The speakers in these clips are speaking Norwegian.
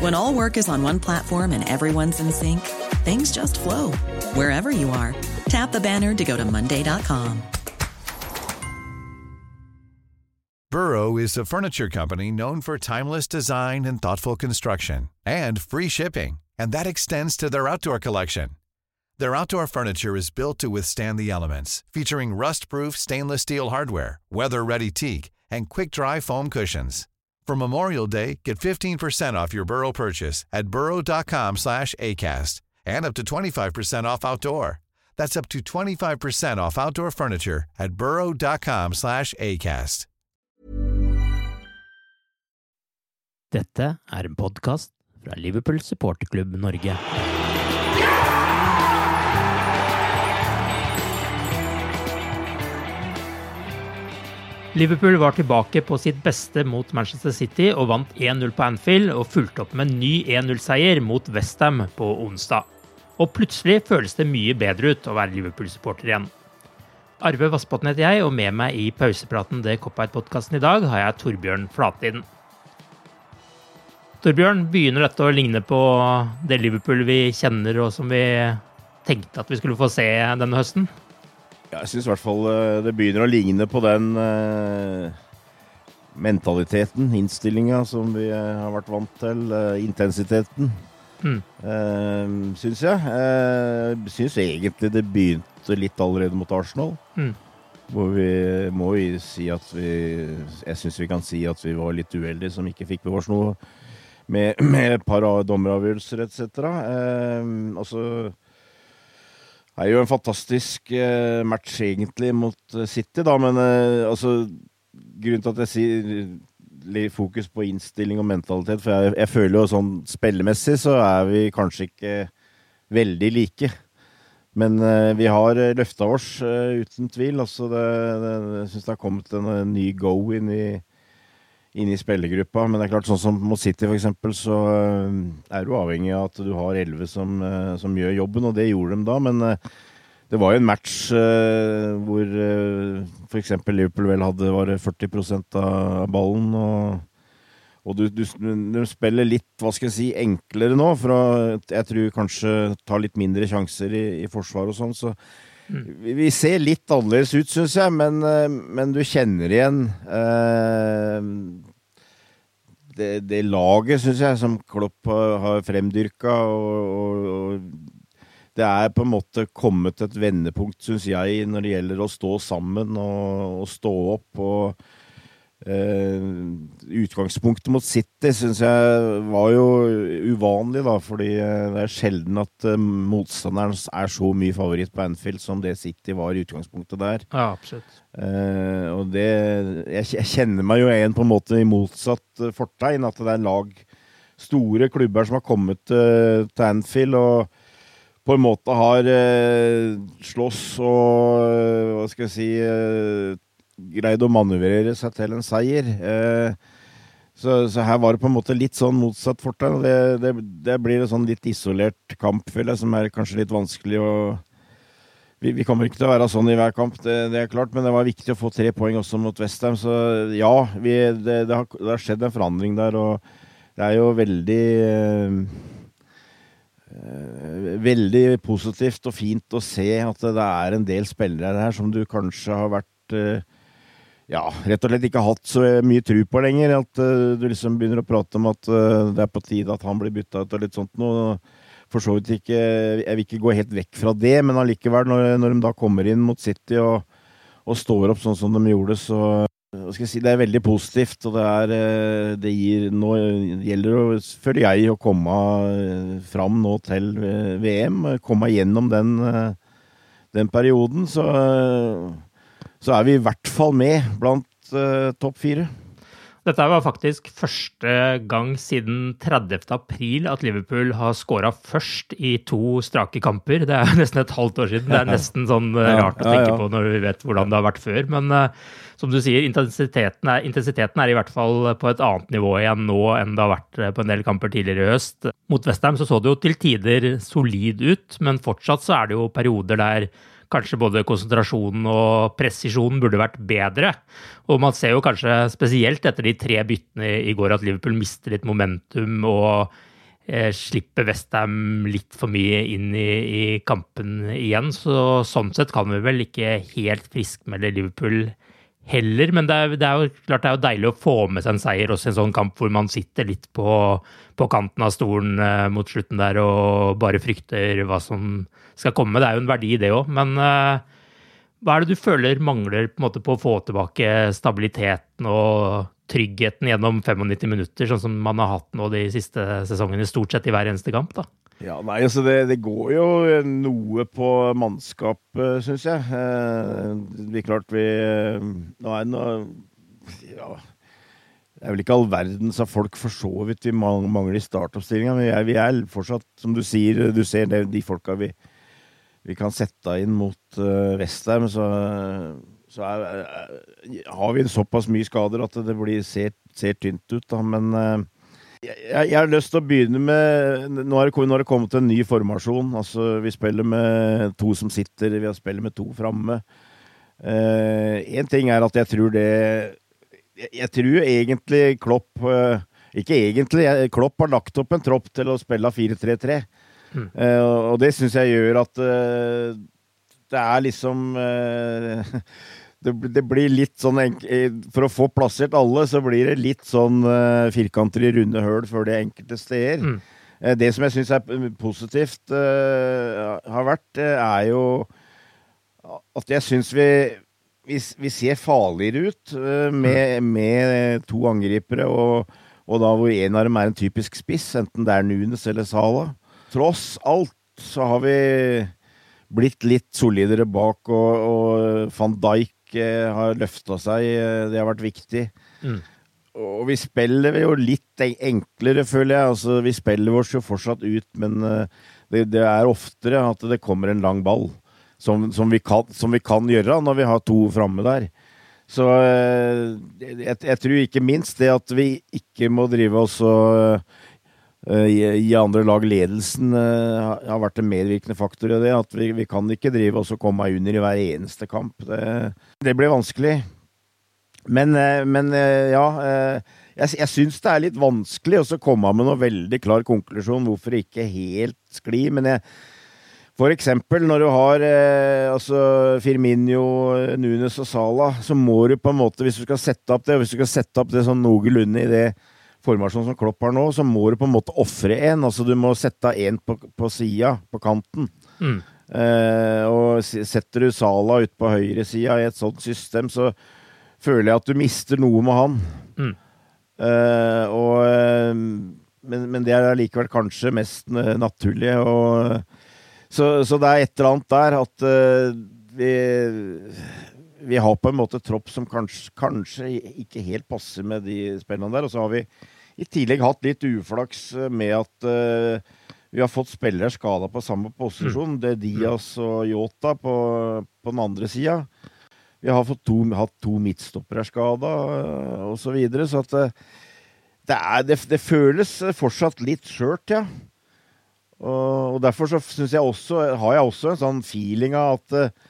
When all work is on one platform and everyone's in sync, things just flow wherever you are. Tap the banner to go to Monday.com. Burrow is a furniture company known for timeless design and thoughtful construction and free shipping, and that extends to their outdoor collection. Their outdoor furniture is built to withstand the elements, featuring rust-proof stainless steel hardware, weather-ready teak, and quick-dry foam cushions. For Memorial Day, get 15% off your Burrow purchase at burrow.com slash ACAST and up to 25% off outdoor. That's up to 25% off outdoor furniture at burrow.com slash ACAST. Dette er en podkast fra Liverpool supporterklubb Norge. Liverpool var tilbake på sitt beste mot Manchester City og vant 1-0 på Anfield og fulgte opp med en ny 1-0-seier mot Westham på onsdag. Og plutselig føles det mye bedre ut å være Liverpool-supporter igjen. Arve Vassbotn heter jeg, og med meg i pausepraten det Cop-Out-podkasten i dag har jeg Torbjørn Flatiden. Torbjørn, begynner dette å ligne på det Liverpool vi kjenner og som vi tenkte at vi skulle få se denne høsten? Ja, jeg syns i hvert fall eh, det begynner å ligne på den uh, mentaliteten, innstillinga, som vi uh, har vært vant til. Intensiteten, mm. syns jeg. Syns egentlig det begynte litt allerede mot Arsenal. Mm. Hvor vi må jo si at vi Jeg syns vi kan si at vi var litt uheldige som ikke fikk med oss noe med, med et par dommeravgjørelser etc. Eh, og så er jo en fantastisk eh, match egentlig mot eh, City, da, men eh, altså Grunnen til at jeg sier litt fokus på innstilling og mentalitet, for jeg, jeg føler jo sånn spillemessig så er vi kanskje ikke veldig like. Men vi har løfta oss, uten tvil. Altså det, det, jeg syns det har kommet en, en ny go inn i, inn i spillergruppa. Men det er klart, sånn som mot City f.eks., så uh, er du avhengig av at du har elleve som, som, gjør jobben, og det gjorde de da. Men det var jo en match hvor uh, f.eks. Liverpool vel hadde var 40% av ballen. Og, og du, du, du, spiller litt, hva skal jeg si, enklere nå. For å, jeg tror kanskje tar litt mindre sjanser i, i forsvar og sånn. Så. Vi, ser litt annerledes ut, syns jeg. Men, uh, men, du kjenner igjen uh, det, det, laget, syns jeg, som Klopp har, fremdyrka. og, og, og det er på en måte kommet et vendepunkt, syns jeg, når det gjelder å stå sammen og, og stå opp. og eh, Utgangspunktet mot City syns jeg var jo uvanlig, da, fordi eh, det er sjelden at eh, motstanderen er så mye favoritt på Anfield som det City var i utgangspunktet der. Ja, absolutt. Eh, og det jeg, kjenner meg jo igjen på en måte i motsatt eh, fortegn, at det er lag, store klubber som har kommet eh, til Anfield. og på en måte har eh, slåss og eh, hva skal jeg si eh, greid å manøvrere seg til en seier. Eh, så, så, her var det på en måte litt sånn motsatt fortegn. Det, det, det, blir en sånn litt isolert kamp, føler jeg, som er kanskje litt vanskelig å vi, vi, kommer ikke til å være sånn i hver kamp, det, det, er klart, men det var viktig å få tre poeng også mot Westham. Så ja, vi, det, har, det, har, skjedd en forandring der, og det er jo veldig Eh, veldig positivt og fint å se at det er en del spillere her som du kanskje har vært eh, ja, rett og slett ikke hatt så mye tru på lenger. At uh, du liksom begynner å prate om at uh, det er på tide at han blir bytta ut og litt sånt noe. for så vidt ikke Jeg vil ikke gå helt vekk fra det, men allikevel, når, når de da kommer inn mot City og, og, står opp sånn som de gjorde, så hva skal jeg si, Det er veldig positivt. og Det, er, eh, det gir, nå gjelder det, føler jeg, å komme fram nå til VM. Komme gjennom den, den perioden. Så, så, er vi i hvert fall med blant uh, topp fire. Dette var faktisk første gang siden 30. april at Liverpool har skåra først i to strake kamper. Det er nesten et halvt år siden. Det er nesten sånn eh, rart å tenke på når vi vet hvordan det har vært før. Men uh, som du sier, intensiteten er, intensiteten er, i hvert fall på et annet nivå igjen nå enn det har vært eh, på en del kamper tidligere i høst. Mot Westham så, så det jo til tider solid ut, men fortsatt så er det jo perioder der kanskje både konsentrasjonen og presisjonen burde vært bedre. Og man ser jo kanskje spesielt etter de tre byttene i går at Liverpool mister litt momentum og eh, slipper Westham litt for mye inn i, i, kampen igjen. Så sånn sett kan vi vel ikke helt friskmelde Liverpool heller. Men det er, det er, jo klart det er jo deilig å få med seg en seier også i en sånn kamp hvor man sitter litt på, på kanten av stolen eh, mot slutten der og bare frykter hva som skal komme. Det er jo en verdi, det òg. Men uh, hva er det du føler mangler på, måte, på å få tilbake stabiliteten og tryggheten gjennom 95 minutter, sånn som man har hatt nå de siste sesongene, stort sett i hver eneste kamp? da? Ja, nei, altså det, det går jo noe på mannskapet, syns jeg. Eh, er klart vi eh, Nå er det noe Ja. Det er vel ikke all verdens av folk for så vidt vi mangler i startoppstillinga, men vi er, vi er, fortsatt, som du sier, du ser det, de folka vi vi kan sette inn mot uh, Vestheim, så, så er, er, har vi såpass mye skader at det blir, ser, ser tynt ut. Da. Men uh, jeg, jeg, har lyst til å begynne med Nå har det, nå har det kommet en ny formasjon. Altså, vi spiller med to som sitter, vi har spiller med to framme. Én uh, ting er at jeg tror det Jeg, jeg tror egentlig Klopp Ikke egentlig, Klopp har lagt opp en tropp til å spille 4-3-3. Mm. Uh, og det syns jeg gjør at uh, det er liksom uh, det, det, blir litt sånn For å få plassert alle, så blir det litt sånn firkanter i runde høl før de enkelte steder. Mm. det som jeg syns er positivt har vært, er jo at jeg syns vi, vi, vi ser farligere ut med, mm. med to angripere, og, og da hvor en av dem er en typisk spiss, enten det er Nunes eller Sala tross alt så har vi blitt litt solidere bak, og, og van Dijk eh, har løfta seg. Eh, det har vært viktig. Mm. Og vi spiller jo litt enklere, føler jeg. Altså, vi spiller oss jo fortsatt ut, men uh, det, det, er oftere at det kommer en lang ball. Som, som, vi, kan, som vi, kan, gjøre når vi har to framme der. Så uh, jeg, jeg, tror ikke minst det at vi ikke må drive oss og Eh, i andre lag ledelsen eh, har vært en medvirkende faktor i det. At vi, vi kan ikke drive oss og komme under i hver eneste kamp. Det, det blir vanskelig. Men, eh, men ja. Jeg, jeg syns det er litt vanskelig å komme med noe veldig klar konklusjon hvorfor ikke helt sklir. Men jeg, for eksempel når du har eh, altså Firminio, Nunes og Sala, så må du på en måte, hvis du skal sette opp det, hvis du skal sette opp det sånn noenlunde i det formasjon som Klopp har nå, så må du på en måte ofre en. Altså du må sette en på, på sida, på kanten. Mm. Eh, og setter du Sala ut på høyresida i et sånt system, så føler jeg at du mister noe med han. Mm. Eh, og, eh, men, men, det er allikevel kanskje mest naturlig. Og, så, så, det er et eller annet der at uh, vi vi har på en måte tropp som kanskje, kanskje, ikke helt passer med de spillene der. Og så har vi i tillegg hatt litt uflaks med at uh, vi har fått spillere skada på samme posisjon. Mm. Det er Diaz og Yota på, på den andre sida. Vi har to, hatt to midtstoppere skada, uh, osv. Så, videre, så at uh, det, er, det, det, føles fortsatt litt skjørt, ja. Og, og derfor så jeg også, har jeg også en sånn feeling av at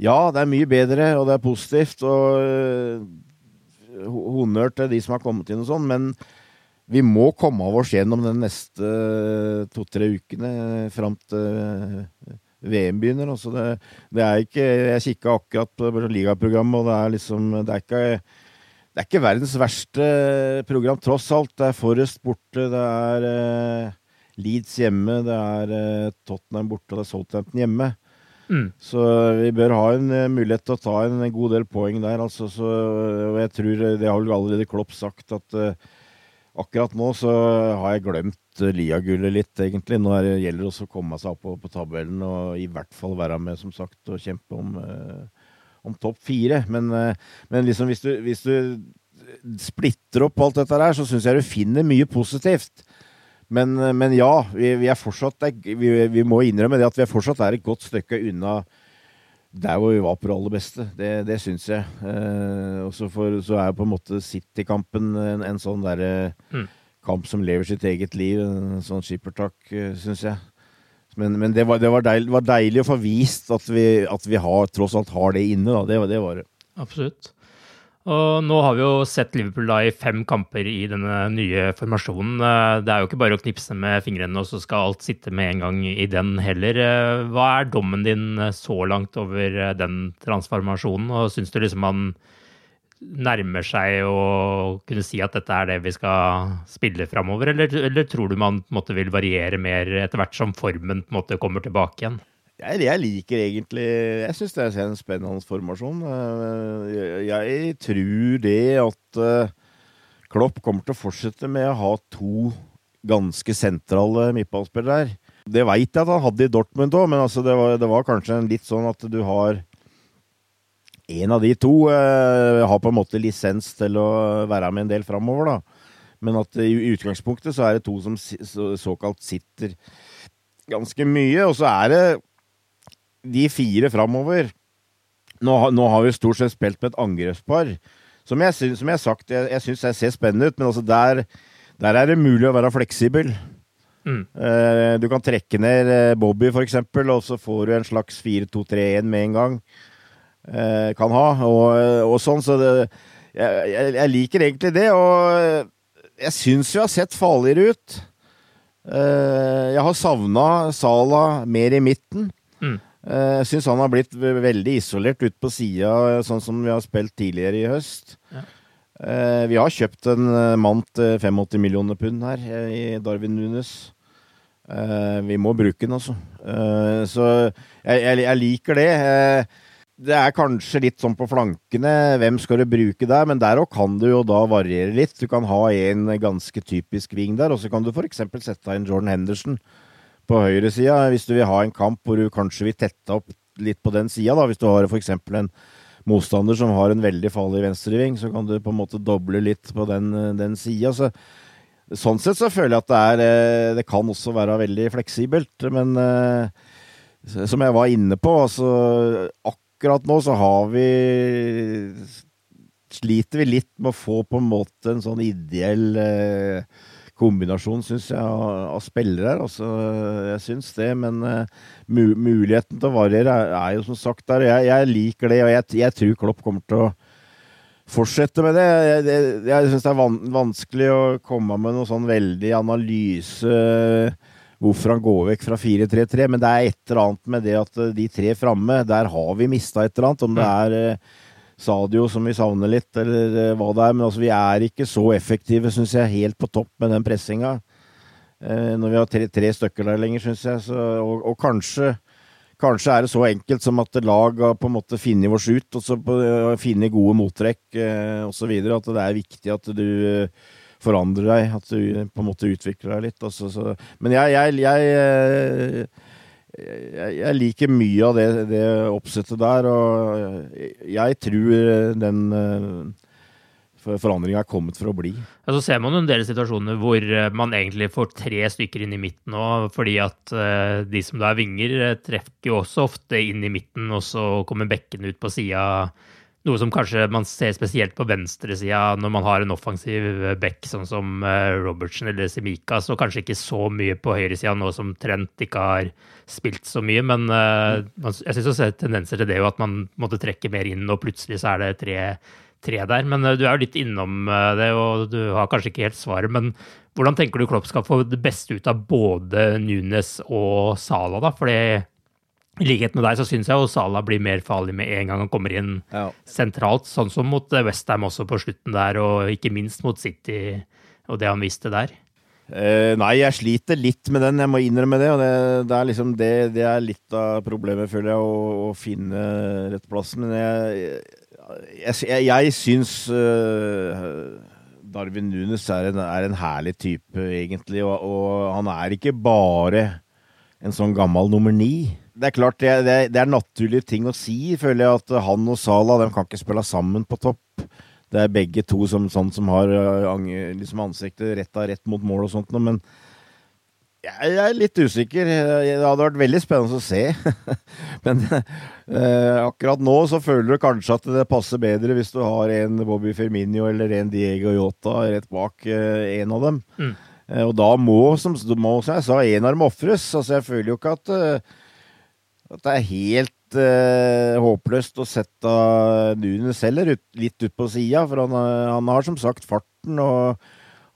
ja, det er mye bedre, og det er positivt. Og uh, honnør til de som har kommet inn og sånn, men vi må komme av oss gjennom de neste uh, to-tre ukene fram til uh, VM begynner. Altså det, det, er ikke Jeg kikka akkurat på ligaprogrammet, og det er liksom Det er ikke det er ikke verdens verste program, tross alt. Det er Forrest borte, det er Leeds hjemme, det er eh, Tottenham borte og det er Southampton hjemme. Mm. Så vi bør ha en uh, mulighet til å ta en, en god del poeng der. Altså, så, og jeg tror Det har vel allerede Klopp sagt at uh, akkurat nå så har jeg glemt uh, Lia-gullet litt, egentlig. Nå det gjelder det også å komme seg opp på, på, tabellen og i hvert fall være med, som sagt, og kjempe om, om topp fire. Men, men liksom hvis du, hvis du splitter opp alt dette her, så syns jeg du finner mye positivt. Men, men ja, vi, vi, er fortsatt vi, vi, må innrømme det at vi er fortsatt er et godt stykke unna der hvor vi var på det aller beste. Det, det syns jeg. Eh, og så, så er på en måte City-kampen en, en, sånn derre mm. kamp som lever sitt eget liv. En sånn skippertak, eh, syns jeg. Men, men det, var, det, var deilig, det, var, deilig, å få vist at vi, at vi har, tross alt har det inne. Da. Det, det var det. Absolutt. Og nå har vi jo sett Liverpool da i fem kamper i denne nye formasjonen. Eh, det er jo ikke bare å knipse med fingrene, og så skal alt sitte med en gang i den heller. Eh, hva er dommen din eh, så langt over den transformasjonen, og syns du liksom man nærmer seg å kunne si at dette er det vi skal spille framover, eller, eller, tror du man måte, vil variere mer etter hvert som formen måte, kommer tilbake igjen? Jeg, jeg, liker egentlig Jeg syns det er en spennende formasjon. Eh, jeg, tror det at eh, Klopp kommer til å fortsette med å ha to ganske sentrale midtballspillere. Det veit jeg at han hadde i Dortmund òg, men altså det, var, det, var, kanskje litt sånn at du har En av de to eh, har på en måte lisens til å være med en del framover, da. Men at i utgangspunktet så er det to som så, såkalt sitter ganske mye. Og så er det de fire framover nå, nå, har vi stort sett spilt med et angrepspar. Som jeg, som jeg har sagt, jeg, jeg syns jeg ser spennende ut, men altså der, der, er det mulig å være fleksibel. Mm. Uh, du kan trekke ned uh, Bobby, for eksempel, og så får du en slags 4-2-3-1 med en gang. Uh, kan ha, og, og sånn. Så det, jeg, jeg, liker egentlig det, og jeg syns vi har sett farligere ut. jeg har savna Sala mer i midten. Mm. Eh, jeg syns han har blitt veldig isolert ut på sida, sånn som vi har spilt tidligere i høst. Ja. Eh, vi har kjøpt en eh, mann til 85 millioner pund her, i Darwin Nunes. Vi må bruke den, altså. Så jeg, jeg, jeg liker det. Det er kanskje litt sånn på flankene, hvem skal du bruke der? Men der òg kan du jo da variere litt. Du kan ha en ganske typisk ving der, og så kan du f.eks. sette inn Jordan Henderson på høyresida, hvis du vil ha en kamp hvor du kanskje vil tette opp litt på den sida, hvis du har f.eks. en motstander som har en veldig farlig venstreving, så kan du på en måte doble litt på den, den sida. Så, sånn sett så føler jeg at det er eh, Det kan også være veldig fleksibelt, men eh, som jeg var inne på, altså akkurat nå så har vi Sliter vi litt med å få på en måte en sånn ideell eh, kombinasjon, syns jeg, av, av spillere. Altså, jeg syns det, men uh, muligheten til å variere er, er, jo som sagt der. Jeg, jeg liker det, og jeg, jeg, tror Klopp kommer til å fortsette med det. Jeg, jeg, jeg syns det er van, vanskelig å komme med noe sånn veldig analyse hvorfor han går vekk fra 4-3-3, men det er et eller annet med det at de tre framme, der har vi mista et eller annet. Om det mm. er uh, Sadio som vi savner litt, eller eh, hva det er. Men altså, vi er ikke så effektive, syns jeg, helt på topp med den pressinga. Eh, når vi har tre, tre stykker der lenger, syns jeg. Så, og, og kanskje, kanskje, er det så enkelt som at lag har på en måte funnet oss ut, og så uh, funnet gode mottrekk eh, osv. At det er viktig at du forandrer deg, at du på en måte utvikler deg litt. Altså, så. Men jeg, jeg, jeg jeg, jeg, liker mye av det, det, oppsettet der, og jeg tror den eh, forandringa er kommet for å bli. Ja, så ser man en del situasjoner hvor eh, man egentlig får tre stykker inn i midten òg, fordi at uh, de som da er vinger, treffer jo også ofte inn i midten, og så kommer bekkene ut på sida noe som kanskje man ser spesielt på venstresida når man har en offensiv back, sånn som eh, Robertsen eller Semika, så kanskje ikke så mye på høyresida nå som Trent ikke har spilt så mye. Men uh, jeg syns å se tendenser til det jo at man måtte trekke mer inn, og plutselig så er det tre, tre der. Men du er jo litt innom det, og du har kanskje ikke helt svaret. Men hvordan tenker du Klopp skal få det beste ut av både Nunes og Sala, da? Fordi i likhet med deg så syns jeg jo Salah blir mer farlig med en gang han kommer inn ja. sentralt, sånn som mot eh, Westham også på slutten der, og ikke minst mot City og det han viste der. Uh, nei, jeg sliter litt med den, jeg må innrømme det. Og det, det er liksom det, det, er litt av problemet, føler jeg, å, å finne rett plass. Men jeg, jeg, jeg, jeg syns uh, Darwin Nunes er en, er en, herlig type, egentlig. Og, og, han er ikke bare en sånn gammel nummer ni. Det er klart, det, det, det er naturlige ting å si, føler jeg, at han og Salah de kan ikke spille sammen på topp det er begge to som, sånn, som har eh, liksom ansiktet retta rett mot mål og sånt, men jeg er litt usikker. Det hadde vært veldig spennende å se. Men eh, akkurat nå så føler du kanskje at det passer bedre hvis du har en Bobby Firmino eller en Diego Yota rett bak eh, en av dem. Mm. Eh, og da må, som, må, som jeg sa, en av dem ofres. Altså, jeg føler jo ikke at, eh, at det er helt uh, håpløst å sette Nunes heller ut, litt ut på sida, for han, han, har som sagt farten. og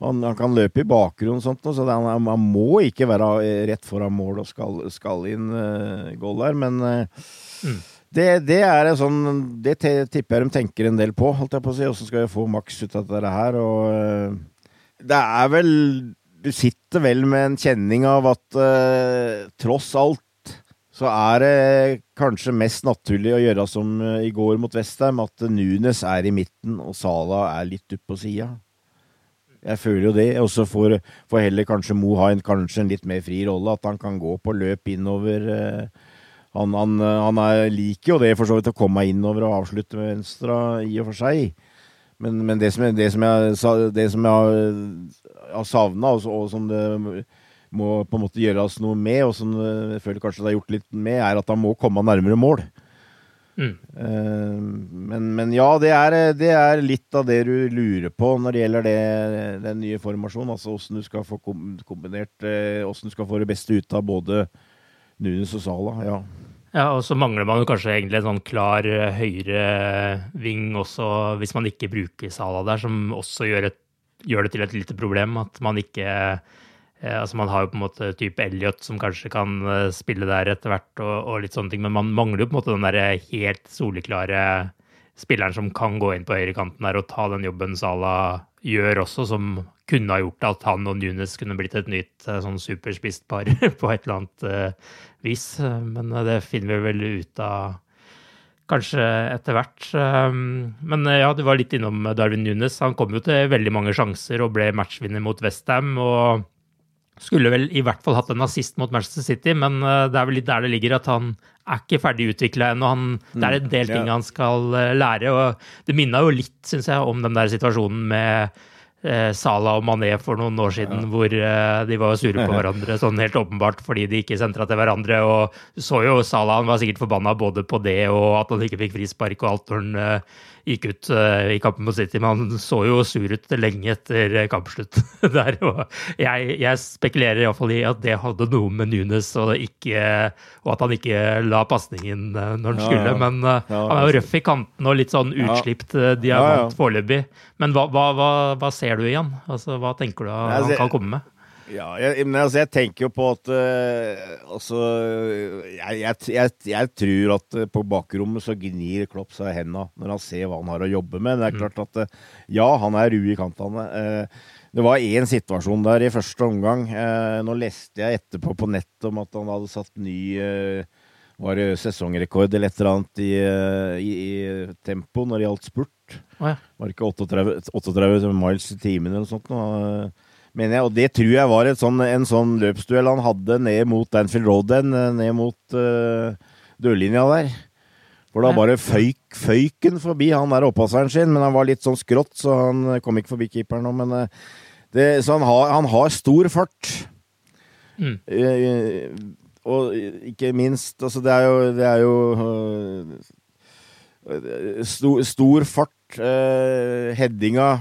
han, han, kan løpe i bakgrunnen, og sånt, så det, han, han, må ikke være rett foran mål og skal, skal inn uh, goal der. Men uh, mm. det, det, er en sånn Det tipper jeg de tenker en del på, holdt jeg på å si. Åssen skal vi få maks ut av dette her? Og uh, det er vel Du sitter vel med en kjenning av at tross alt så er det kanskje mest naturlig å gjøre som eh, i går mot Westham, at Nunes er i midten og Sala er litt oppe på sida. Jeg føler jo det. Og så får, heller kanskje Mo ha en, kanskje en litt mer fri rolle, at han kan gå på løp innover. Eh, han, han, han er, liker jo det for så vidt å komme innover og avslutte med venstre i og for seg. Men, men det, som jeg, det, som jeg, det jeg har, savna, og, og som det må på en måte gjøres noe med, og som jeg føler kanskje det er gjort litt med, er at han må komme nærmere mål. Mm. Uh, men, men, ja, det er, det er, litt av det du lurer på når det gjelder det, den nye formasjonen. Altså åssen du skal få kombinert Åssen du skal få det beste ut av både Nunes og Sala. Ja. ja, og så mangler man jo kanskje egentlig en sånn klar høyreving også, hvis man ikke bruker Sala der, som også gjør, et, gjør det til et lite problem. At man ikke Eh, altså Man har jo på en måte type Elliot som kanskje kan eh, spille der etter hvert, og, og, litt sånne ting, men man mangler jo på en måte den der helt soleklare spilleren som kan gå inn på høyrekanten der og ta den jobben Salah gjør også, som kunne ha gjort at han og Nunes kunne blitt et nytt eh, sånn superspist par på et eller annet vis. Men det finner vi vel ut av kanskje etter hvert. Men ja, du var litt innom Darwin Nunes. Han kom jo til veldig mange sjanser og ble matchvinner mot Westham. og skulle vel i hvert fall hatt en assist mot Manchester City, men eh, det er vel litt der det ligger at han er ikke ferdig utvikla ennå. Det er en del ting han skal eh, lære. og Det minna jo litt, syns jeg, om den der situasjonen med eh, Salah og Mané for noen år siden, ja. hvor de var sure på hverandre sånn helt åpenbart fordi de ikke sentra til hverandre. og så jo Salah, han var sikkert forbanna både på det og at han ikke fikk frispark og alt når han gikk ut uh, i kampen mot City. Men han så jo sur ut lenge etter eh, kampslutt der. Og jeg, jeg spekulerer iallfall i at det hadde noe med Nunes og, ikke, og at han ikke la pasningen uh, når han ja, skulle. Men uh, ja, han er jo røff i kanten og litt sånn utslipt diamant ja, foreløpig. Men hva, hva, hva, hva, ser du igjen? Altså, hva tenker du han kan komme med? Ja, jeg, men altså, jeg tenker jo på at uh, Altså, jeg, jeg, jeg, tror at uh, på bakrommet så gnir Klopp seg hendene når han ser hva han har å jobbe med. Det er mm. klart at uh, ja, han er ru i kantene. det var én situasjon der i første omgang. nå leste jeg etterpå på nettet om at han hadde satt ny var det sesongrekord eller et eller annet i, i, i tempo når det gjaldt spurt. Oh, ja. Var det ikke 38, 38 miles i timen eller noe sånt? Noe? Mener jeg. Og det tror jeg var sånn, en sånn løpsduell han hadde ned mot Danfield Road, den, eh, ned mot uh, dørlinja der. For da bare føyk, føyken forbi han der oppasseren sin, men han var litt sånn skrått, så han kom ikke forbi keeperen nå. Men uh, det, så han har, han har, stor fart. Mm. Uh, og ikke minst Altså, det er jo, det er jo stor, stor, fart. headinga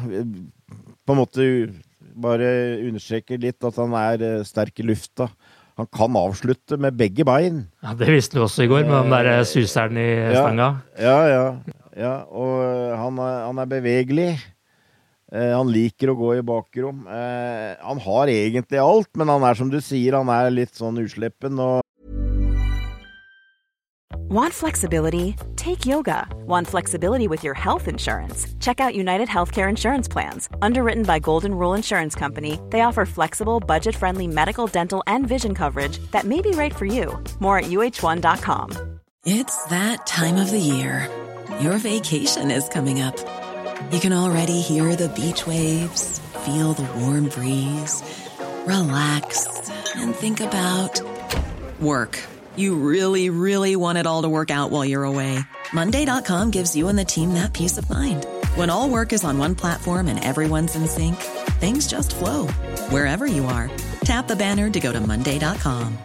på en måte bare understreker litt at han er eh, sterk i lufta. Han kan avslutte med begge bein. Ja, Det visste du også i går, med den der eh, suseren i stanga. Ja, ja. ja. Og eh, han er, han er bevegelig. Han liker å gå i bakrom. Han har egentlig alt, men han er som du sier, han er litt sånn usleppen. og Want flexibility? Take yoga. Want flexibility with your health insurance? Check out United Healthcare Insurance Plans. Underwritten by Golden Rule Insurance Company, they offer flexible, budget friendly medical, dental, and vision coverage that may be right for you. More at uh1.com. It's that time of the year. Your vacation is coming up. You can already hear the beach waves, feel the warm breeze, relax, and think about work. You really, really want it all to work out while you're away. Monday.com gives you and the team that peace of mind. When all work is on one platform and everyone's in sync, things just flow wherever you are. Tap the banner to go to Monday.com.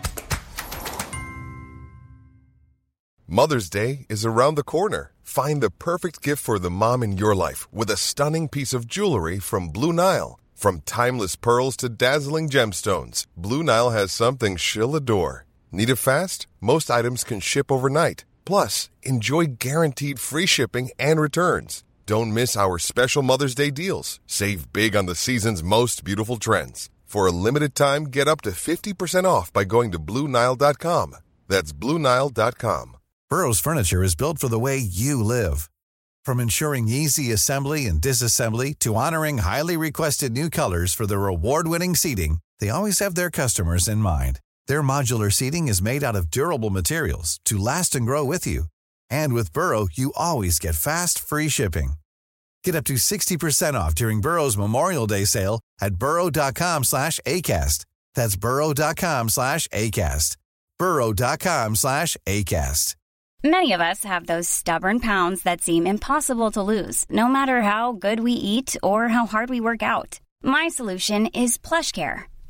Mother's Day is around the corner. Find the perfect gift for the mom in your life with a stunning piece of jewelry from Blue Nile. From timeless pearls to dazzling gemstones, Blue Nile has something she'll adore. Need it fast? Most items can ship overnight. Plus, enjoy guaranteed free shipping and returns. Don't miss our special Mother's Day deals. Save big on the season's most beautiful trends. For a limited time, get up to 50% off by going to BlueNile.com. That's BlueNile.com. Burrow's furniture is built for the way you live. From ensuring easy assembly and disassembly to honoring highly requested new colors for their award-winning seating, they always have their customers in mind. Their modular seating is made out of durable materials to last and grow with you. And with Burrow, you always get fast, free shipping. Get up to 60% off during Burrow's Memorial Day sale at burrow.com slash ACAST. That's burrow.com slash ACAST. burrow.com slash ACAST. Many of us have those stubborn pounds that seem impossible to lose, no matter how good we eat or how hard we work out. My solution is PlushCare.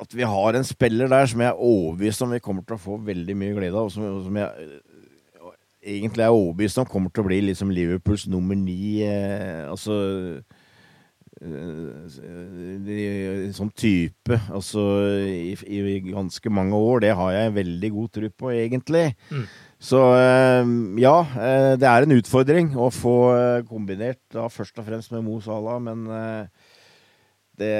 at vi har en spiller der som jeg er overbevist om vi kommer til å få veldig mye glede av, og som, som jeg uh, egentlig er overbevist om kommer til å bli liksom Liverpools nummer ni. Eh, altså sånn type, altså i, i, ganske mange år. Det har jeg veldig god tro på, egentlig. Mm. Så ja, det er en utfordring å få kombinert da først og fremst med Mo Salah, men det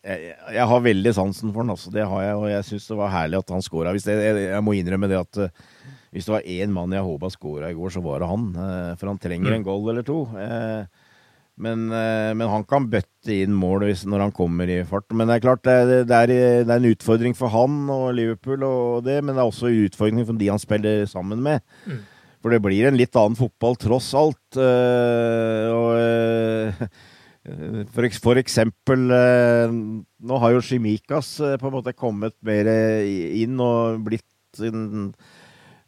jeg, jeg, har veldig sansen for han, altså. Det har jeg, og jeg syns det var herlig at han scora. Jeg, jeg, må innrømme det at uh, hvis det var én mann jeg håpa scora i går, så var det han. Uh, for han trenger en goal eller to. Uh, men, men, han kan bøtte inn mål hvis, når han kommer i fart. Men det er klart, det, det, er, det, er, en utfordring for han og Liverpool, og det, men det er også en utfordring for de han spiller sammen med. Mm. For det blir en litt annen fotball, tross alt. og for, for, eksempel eh, Nå har jo Shimikas eh, på en måte kommet mer inn og blitt en,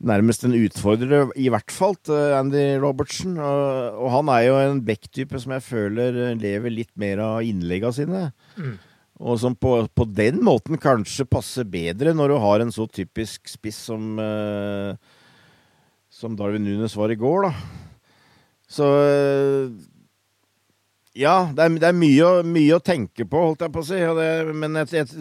nærmest en utfordrer, i hvert fall til Andy Robertsen. Og, og han er jo en back-type som jeg føler lever litt mer av innleggene sine. Mm. Og som på, på, den måten kanskje passer bedre når du har en så typisk spiss som, som Darwin Nunes var i går, da. Så ja, det er, det er mye, mye, å tenke på, holdt jeg på å si. Det, men et, et,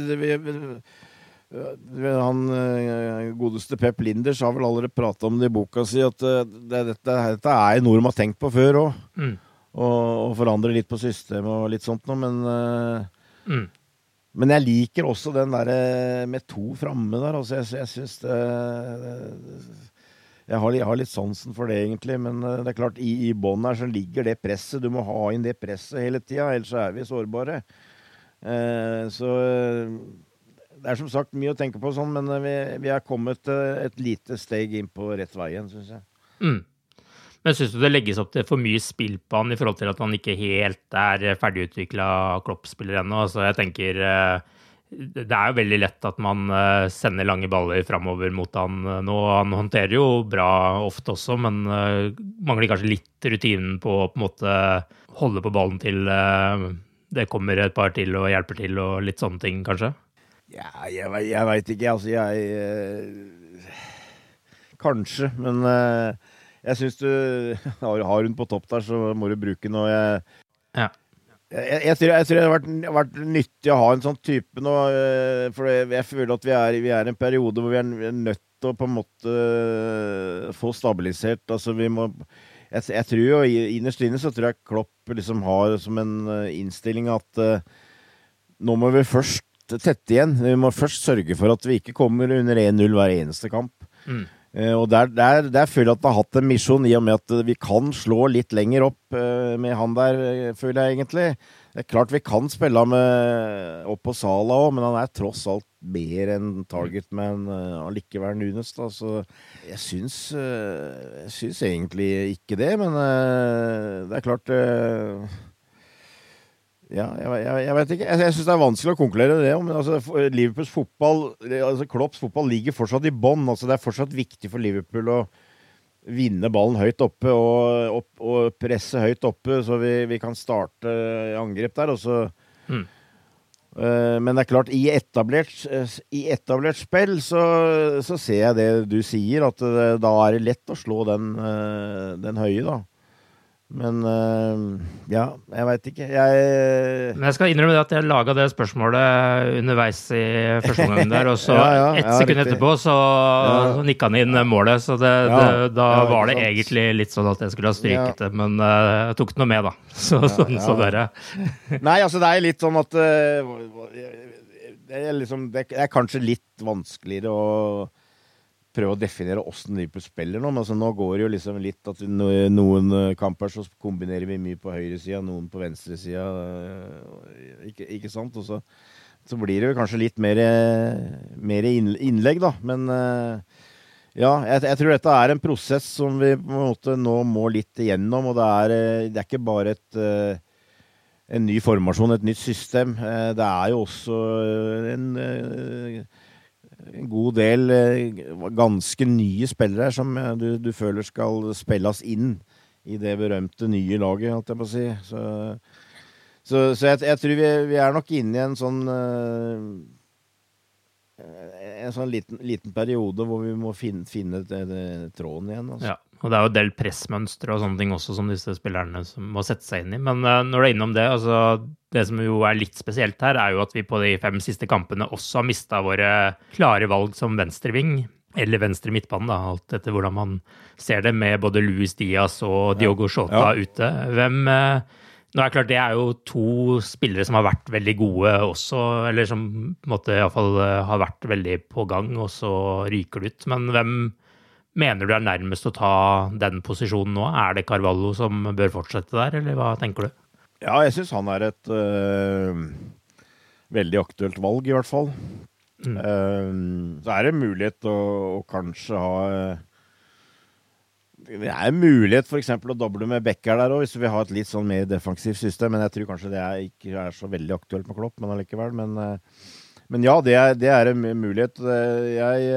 det, han eh, godeste Pep Linders har vel allerede prata om det i boka si, at eh, dette, dette er noe de har tenkt på før òg. Mm. Og, og, forandre litt på systemet og litt sånt noe, men uh, mm. Men jeg liker også den derre med to framme der. Altså, jeg, jeg syns det, det jeg har, jeg har, litt sansen for det, egentlig. Men eh, det er klart, i, i bånn her så ligger det presset. Du må ha inn det presset hele tida, ellers er vi sårbare. Eh, så eh, det er som sagt mye å tenke på sånn, men eh, vi, vi er kommet et lite steg inn på rett vei igjen, syns jeg. Mm. Men syns du det legges opp til for mye spill på han i forhold til at han ikke helt er ferdigutvikla Klopp-spiller ennå? Altså, jeg tenker eh, det er jo veldig lett at man eh, sender lange baller framover mot han eh, nå. Han håndterer jo bra ofte også, men eh, mangler kanskje litt rutinen på å på en måte holde på ballen til det kommer et par til og hjelper til, og litt sånne ting, kanskje? Ja, jeg, jeg veit ikke. Altså, jeg Kanskje, men jeg syns du har, har hun på topp der, så må du bruke den. Og jeg, Ja. Jeg, jeg, tror, jeg tror det har vært, vært nyttig å ha en sånn type nå. eh, For jeg, føler at vi er, vi er i en periode hvor vi er, nødt til å på en måte eh, få stabilisert. Altså vi må jeg, jeg tror jo innerst inne så tror jeg Klopp liksom har som en eh, innstilling at uh, nå må vi først tette igjen. Vi må først sørge for at vi ikke kommer under 1-0 hver eneste kamp. Mm. Eh, og der, der, der føler jeg at det har hatt en misjon, i og med at vi kan slå litt lenger opp eh, med han der, eh, føler jeg egentlig. Det er klart vi kan spille med opp på Sala òg, men han er tross alt mer enn targetman allikevel, Nunes. Da. Så jeg syns, jeg syns egentlig ikke det, men det er klart ja, jeg, jeg, jeg vet ikke. Jeg, jeg syns det er vanskelig å konkludere det. Men altså, Liverpools fotball altså Klopps fotball ligger fortsatt i bånn. Altså, det er fortsatt viktig for Liverpool å vinne ballen høyt oppe og, opp, og presse høyt oppe, så vi, vi kan starte angrep der. Og så Mm. Eh, Men det er klart, i etablert, eh, i etablert spill så, så ser jeg det du sier, at det, da er det lett å slå den, eh, den høye, da. Men eh, ja, jeg veit ikke. Jeg Men jeg skal innrømme at jeg laga det spørsmålet underveis i første omgang der, og så Ja, ja, ett ja, sekund riktig. etterpå så, Ja. nikka han inn målet, så det, det, da var det sant. egentlig litt sånn at jeg skulle ha stryket det, men eh, jeg tok det noe med, da. Så, sånn, så dere. Nei, altså det er litt sånn at eh, det, er liksom, det er kanskje litt vanskeligere å prøve å definere åssen Liverpool spiller nå. Men altså, nå går det jo liksom litt at noen eh, kamper så kombinerer vi mye på høyresida, noen på venstresida. eh, Ikke, ikke sant? Og så, så blir det jo kanskje litt mer, mer innlegg, da. Men eh, ja, jeg, jeg tror dette er en prosess som vi på en måte nå må litt igjennom. Og det er, eh, det er ikke bare et eh, en ny formasjon, et nytt system. Eh, Det er jo også en, eh, en god del eh, ganske nye spillere som eh, du, du føler skal spilles inn i det berømte nye laget, holdt jeg på å si. Så, så, så jeg, jeg tror vi, vi er nok inne i en sånn eh, En sånn liten, liten periode hvor vi må finne, finne tråden igjen. Altså. Ja, og det er jo en del pressmønstre og sånne ting også som disse spillerne som må sette seg inn i. Men eh, når du er innom det, altså det som jo er litt spesielt her, er jo at vi på de fem siste kampene også har mista våre klare valg som venstreving. Eller venstre midtbane, da, alt etter hvordan man ser det, med både Luis Diaz og Diogo Shota Ja. ute. Hvem eh, Nå er det klart, det er jo to spillere som har vært veldig gode også, eller som på en måte iallfall har vært veldig på gang, og så ryker det ut. Men hvem mener du er nærmest å ta den posisjonen nå? Er det Carvalho som bør fortsette der, eller hva tenker du? Ja, jeg syns han er et øh, veldig aktuelt valg, i hvert fall. Mm. Uh, så er det mulighet å, å kanskje ha øh, Det er mulighet f.eks. å doble med Becker der òg, hvis vi har et litt sånn mer defensivt system. Men jeg tror kanskje det er, ikke er så veldig aktuelt med Klopp, men allikevel. Men, men ja, det er, det er en mulighet. Eh, Jeg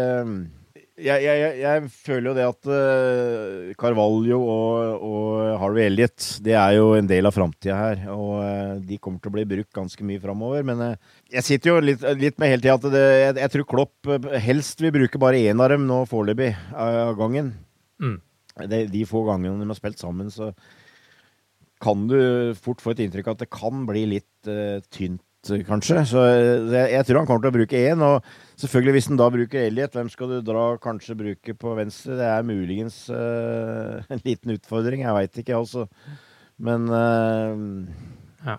jeg, jeg, jeg, føler jo det at uh, Carvalho og, og Harvey Elliot det er jo en del av framtida her. Og uh, de kommer til å bli brukt ganske mye framover. Men uh, jeg sitter jo litt, litt med hele tida at det, jeg, jeg tror Klopp helst vil bruke bare én av dem nå foreløpig av gangen. Mm. De, de få gangene de har spilt sammen, så kan du fort få et inntrykk av at det kan bli litt tynt kanskje. Så eh, jeg, jeg tror han kommer til å bruke én. Og selvfølgelig, hvis han da bruker Elliot, hvem skal du dra kanskje bruke på venstre? Det er muligens uh, en liten utfordring. Jeg veit ikke, altså. Men uh, Ja.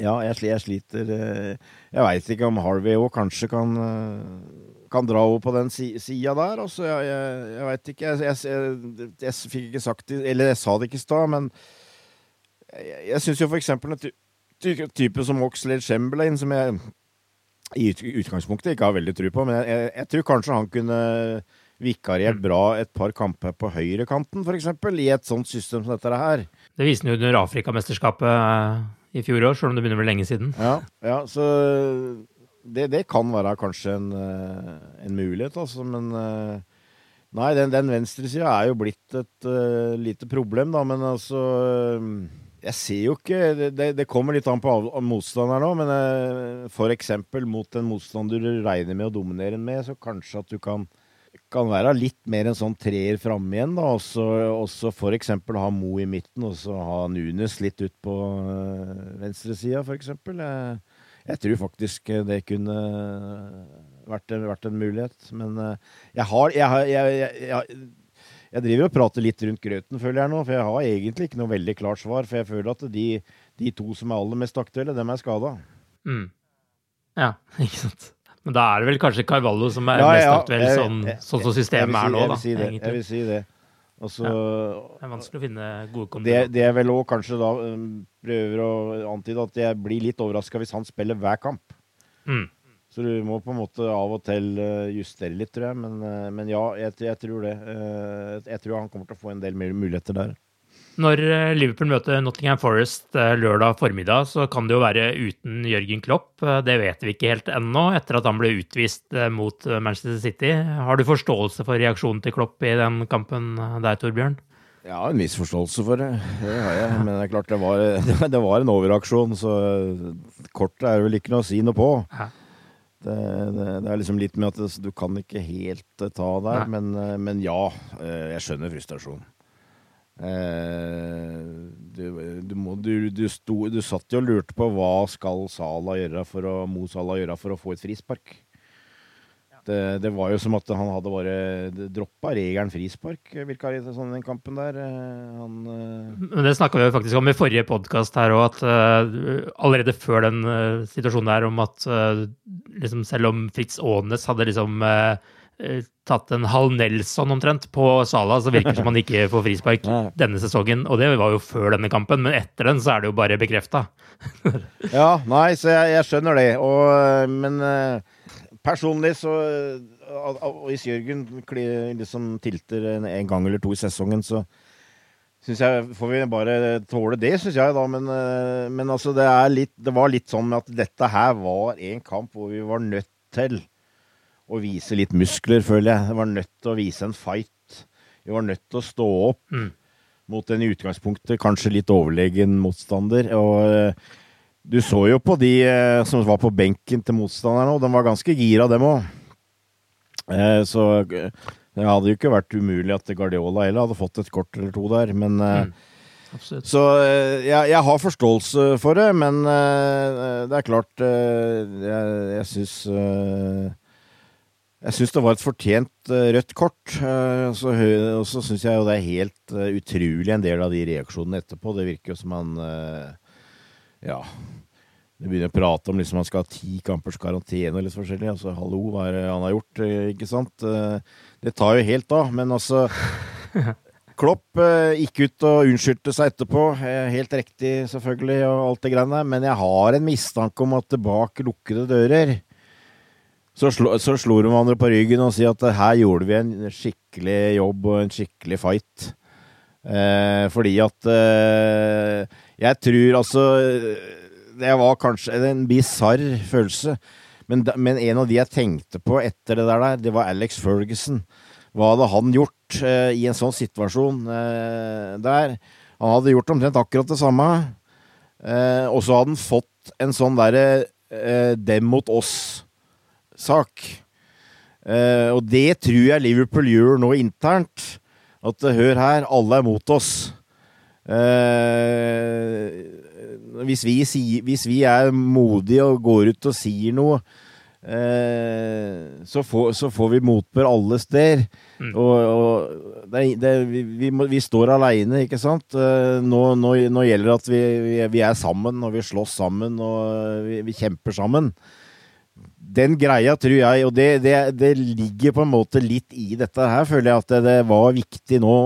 ja, jeg, jeg sliter Uh, Jeg veit ikke om Harvey òg kanskje kan kan dra over på den si sida der. Altså, jeg jeg, jeg veit ikke. Jeg, jeg, jeg, fikk ikke sagt det, eller jeg sa det ikke i stad, men jeg, jeg syns jo for eksempel ty type som Oxlade Chamberlain, som jeg i utgangspunktet ikke har veldig tro på, men jeg, jeg, jeg tror kanskje han kunne vikariert bra et par kamper på høyrekanten, f.eks., i et sånt system som dette her. Det viste han jo under Afrikamesterskapet i fjor år, selv om det begynner å bli lenge siden. Ja, ja så det, det kan være kanskje en, eh, en mulighet, altså, men eh, Nei, den, den venstresida er jo blitt et uh, lite problem, da, men altså eh, Jeg ser jo ikke Det, det, kommer litt an på motstanderen òg, men f.eks. for eksempel mot en motstander du regner med å dominere med, så kanskje at du kan kan være litt mer en sånn treer framme igjen, da. Og så f.eks. ha Mo i midten, og så ha Nunes litt ut på uh, venstresida, f.eks. Jeg, jeg tror faktisk det kunne vært, vært en mulighet. Men uh, jeg har jeg, jeg, jeg, jeg, driver og prater litt rundt grøten, føler jeg nå. For jeg har egentlig ikke noe veldig klart svar. For jeg føler at de, de to som er aller mest aktuelle, dem er skada. Mm. Ja, ikke sant. Men da er det vel kanskje Carvalho som er ja, mest ja, aktuell, sånn, sånn som systemet er nå, da. Si jeg vil si det. Også, ja, det er vanskelig å finne gode kombinasjoner. Det, det er vel òg kanskje da um, prøver å antyde at jeg blir litt overraska hvis han spiller hver kamp. Mm. Så du må på en måte av og til uh, justere litt, tror jeg. Men, uh, men ja, jeg, jeg, tror det. Uh, jeg tror han kommer til å få en del muligheter der. Når eh, Liverpool møter Nottingham Forest eh, lørdag formiddag, så kan det jo være uten Jørgen Klopp. Eh, det vet vi ikke helt ennå, etter at han ble utvist mot Manchester City. Har du forståelse for reaksjonen til Klopp i den kampen der, Torbjørn? Ja, en viss forståelse for det. Det har jeg. Men det er klart det var, det var en overreaksjon, så kortet er vel ikke noe å si noe på. Ja. Det, det, det, er liksom litt med at du kan ikke helt ta der, men, men, ja, jeg skjønner frustrasjonen. Eh, du, du, må, du, du, sto, du satt jo og lurte på hva skal Sala gjøre for å, Mo Salah gjøre for å få et frispark. Det, det, var jo som at han hadde bare droppa regelen frispark, virka det sånn den kampen der. Eh, han, uh... Men Det snakka vi jo faktisk om i forrige podkast her òg, at uh, allerede før den uh, situasjonen der om at liksom selv om Fritz Aanes hadde liksom Eh, tatt en halv Nelson omtrent på Sala, så virker det som han ikke får frispark denne sesongen. Og det var jo før denne kampen, men etter den så er det jo bare bekrefta. ja, nei, så jeg, jeg skjønner det. Og, eh, men personlig så Hvis Jørgen liksom tilter en, en, gang eller to i sesongen, så syns jeg får vi bare tåle det, syns jeg, da. Men, uh, men altså, det, litt, det var litt sånn at dette her var en kamp hvor vi var nødt til å vise litt muskler, føler jeg. Vi var nødt til å vise en fight. Vi var nødt til å stå opp mm. mot en i utgangspunktet kanskje litt overlegen motstander. Og uh, du så jo på de eh, som var på benken til motstanderne, og de var ganske gira, dem òg. Eh, så det hadde jo ikke vært umulig at Guardiola heller hadde fått et kort eller to der, men mm. Så jeg, jeg, har forståelse for det, men det er klart Jeg, jeg syns jeg syns det var et fortjent rødt kort. Uh, så, og så syns jeg jo det er helt utrolig en del av de reaksjonene etterpå. Det virker jo som han Ja. Det begynner å prate om liksom han skal ha ti kampers karantene og litt forskjellig. Altså, hallo, hva er det han har gjort? Ikke sant? Det tar jo helt av. Men altså Klopp gikk ut og unnskyldte seg etterpå. Helt riktig, selvfølgelig, og alt det greiene der. Men jeg har en mistanke om at bak lukkede dører så, slo, så slår de hverandre på ryggen og sier at her gjorde vi en skikkelig jobb og en skikkelig fight. Eh, fordi at eh, Jeg tror altså Det var kanskje en bisarr følelse. Men, men, en av de jeg tenkte på etter det der, det var Alex Ferguson. Hva hadde han gjort eh, i en sånn situasjon eh, der? Han hadde gjort omtrent akkurat det samme. Eh, og så hadde han fått en sånn derre eh, dem mot oss sak. Uh, og det tror jeg Liverpool gjør nå internt. At uh, hør her, alle er mot oss. Uh, hvis, vi, hvis, vi, er modige og går ut og sier noe, så får, så, får, vi motbør alle steder. Mm. Og, og det, det, vi, vi, må, vi, står aleine, ikke sant? Nå, nå, nå, gjelder det at vi, vi, er sammen, og vi slåss sammen, og vi, kjemper sammen den greia tror jeg, og det, det, det, ligger på en måte litt i dette her, føler jeg at det, var viktig nå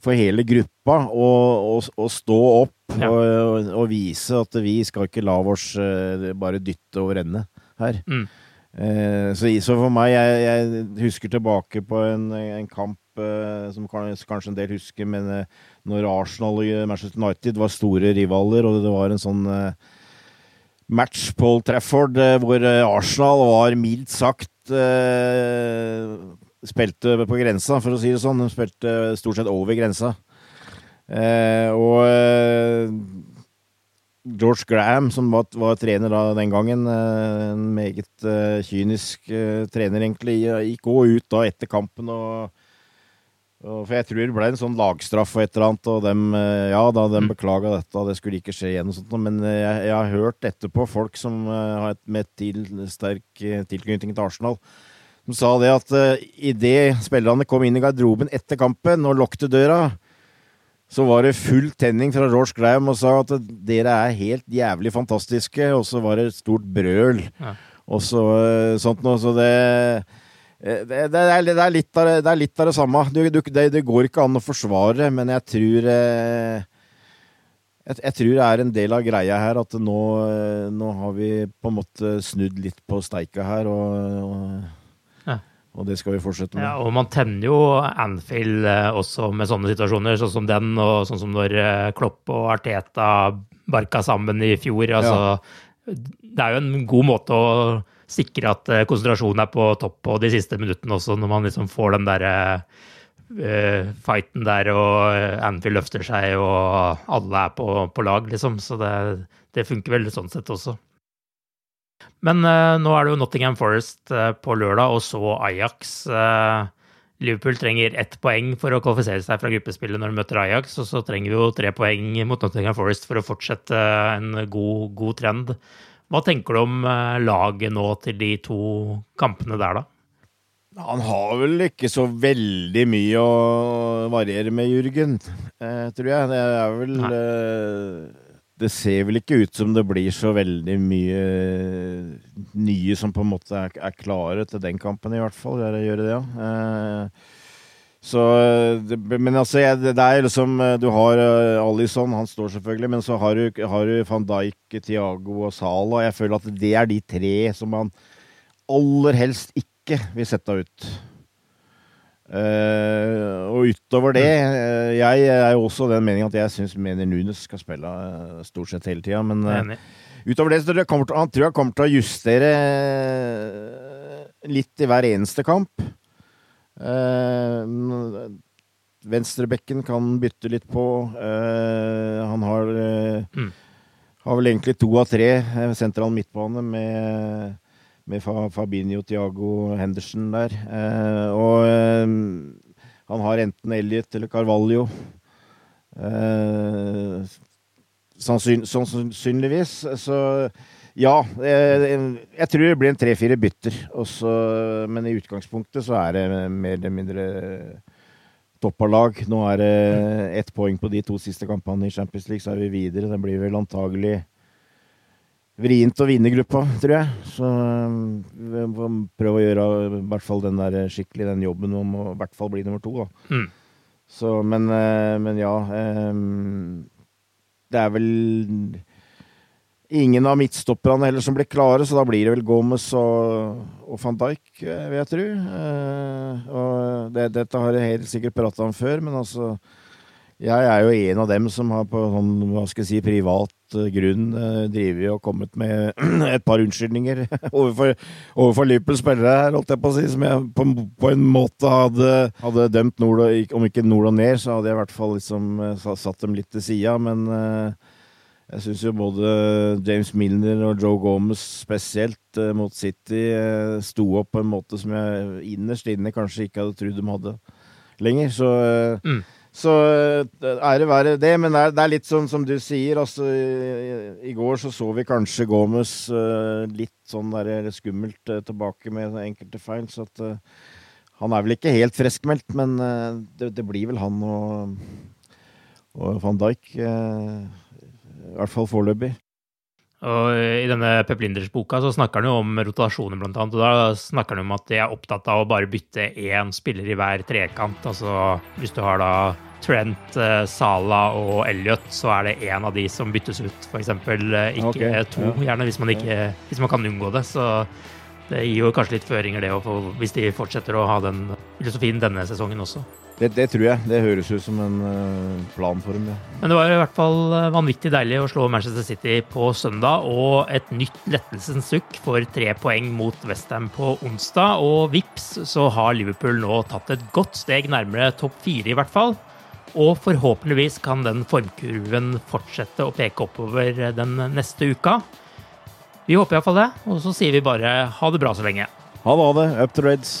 for hele gruppa å, å, å stå opp ja. og, og, vise at vi skal ikke la oss uh, bare dytte over ende her. Mm. Uh, så, så, for meg, jeg, jeg, husker tilbake på en, en kamp uh, som kanskje en del husker, men når Arsenal og Manchester United var store rivaler, og det var en sånn match Paul Trafford eh, hvor eh, Arsenal var mildt sagt Spilte på grensa, for å si det sånn. De spilte stort sett over grensa. Uh, og uh, George Graham, som var, var trener da den gangen, en meget kynisk trener, egentlig, gikk òg ut da etter kampen og for jeg tror det ble en sånn lagstraff og et eller annet, og dem, ja da, de mm. beklaga dette, det skulle ikke skje igjen og sånt, men jeg, jeg har hørt etterpå folk som har et med til, sterk tilknytning til Arsenal, som sa det at uh, idet spillerne kom inn i garderoben etter kampen og lukket døra, så var det full tenning fra Roche Graham og sa at dere er helt jævlig fantastiske, og så var det et stort brøl. Ja. Og så uh, sånt noe. Så det det, det, det, er, det, er litt av, det, er litt av det samme. Det, går ikke an å forsvare, men jeg tror eh, jeg, jeg, tror det er en del av greia her at nå, eh, nå har vi på en måte snudd litt på steika her. og, og og det skal vi fortsette med. Ja, og man tenner jo Anfield eh, også med sånne situasjoner, sånn som den, og sånn som når eh, Klopp og Arteta barka sammen i fjor. Altså, ja. Det er jo en god måte å sikre at eh, konsentrasjonen er på topp på de siste minuttene også, når man liksom får den derre uh, fighten der, og Anfield løfter seg, og alle er på, på lag, liksom. Så det, det funker vel sånn sett også. Men uh, nå er det jo Nottingham Forest uh, på lørdag, og så Ajax. Uh, Liverpool trenger ett poeng for å kvalifisere seg fra gruppespillet når de møter Ajax, og så trenger vi jo tre poeng mot Nottingham Forest for å fortsette en god, god trend. Hva tenker du om laget nå til de to kampene der, da? Han har vel ikke så veldig mye å variere med, Jürgen, tror jeg. Det er vel det ser vel ikke ut som det blir så veldig mye nye som på en måte er, er klare til den kampen, i hvert fall. Gjør det, ja. Eh, så, det, men altså, det er liksom Du har Alison, han står selvfølgelig, men så har du, har du van Dijk, Tiago og Sala. Jeg føler at det er de tre som man aller helst ikke vil sette ut. Uh, og utover det uh, Jeg er jo også den meningen at jeg syns Mener Nunes skal spille uh, stort sett hele tida. Men utover det så tror jeg, til, han tror jeg kommer til å justere litt i hver eneste kamp. Venstrebekken kan bytte litt på. han har, mm. har vel egentlig to av tre sentral midtbane med med Fabinho, Tiago, Henderson der. Eh, og eh, han har enten Elliot eller Carvalho. Eh, sannsyn, sannsynligvis. Så ja, jeg, jeg tror det blir en tre-fire bytter. Også, men i utgangspunktet så er det mer eller mindre toppa lag. Nå er det ett poeng på de to siste kampene i Champions League, så er vi videre. Det blir vel antagelig vrient å vinne gruppa, tror jeg. Så vi må prøve å gjøre i hvert fall den der skikkelig den jobben om å i hvert fall bli nummer to. da. Mm. Så, men, eh, men, ja Det er vel ingen av midtstopperne heller som blir klare, så da blir det vel Gomez og, og van Dijk, eh, vil jeg tro. Og det, dette har jeg helt sikkert prata om før, men altså jeg er jo en av dem som har på sånn, hva skal jeg si, privat grunn uh, drevet og kommet med et par unnskyldninger overfor, overfor Liverpool-spillere her, holdt jeg på å si, som jeg på, på en måte hadde, hadde dømt nord og, om ikke nord og ned, så hadde jeg i hvert fall liksom uh, satt dem litt til sida. Men jeg syns jo både James Milner og Joe Gomez spesielt mot City sto opp på en måte som jeg innerst inne kanskje ikke hadde trodd de hadde lenger. Så mm. Så eh, ære være det, men det er, det er, litt sånn som du sier. Altså, i, i, går så så vi kanskje Gomez uh, litt sånn der skummelt uh, tilbake med enkelte feil. Så at, uh, han er vel ikke helt friskmeldt, men det, det, blir vel han og, og van Dijk. I hvert fall foreløpig. Og I denne Pep Linders-boka så snakker han jo om rotasjoner, blant annet. Og da snakker han om at de er opptatt av å bare bytte én spiller i hver trekant. Altså hvis du har da Trent, eh, Sala og Elliot, så er det én av de som byttes ut, f.eks. eksempel ikke okay. to, gjerne, hvis man, ikke, hvis man kan unngå det. Så det gir jo kanskje litt føringer, det, hvis de fortsetter å ha den filosofien denne sesongen også. Det, det, tror jeg. Det høres ut som en uh, plan for dem. Ja. Men det var i hvert fall eh, vanvittig deilig å slå Manchester City på søndag, og et nytt lettelsens sukk for tre poeng mot Westham på onsdag. Og vips så har Liverpool nå tatt et godt steg nærmere topp fire, i hvert fall. Og forhåpentligvis kan den formkurven fortsette å peke oppover den neste uka. Vi håper iallfall det, og så sier vi bare ha det bra så lenge. Ha det, ha det. Up to Reds.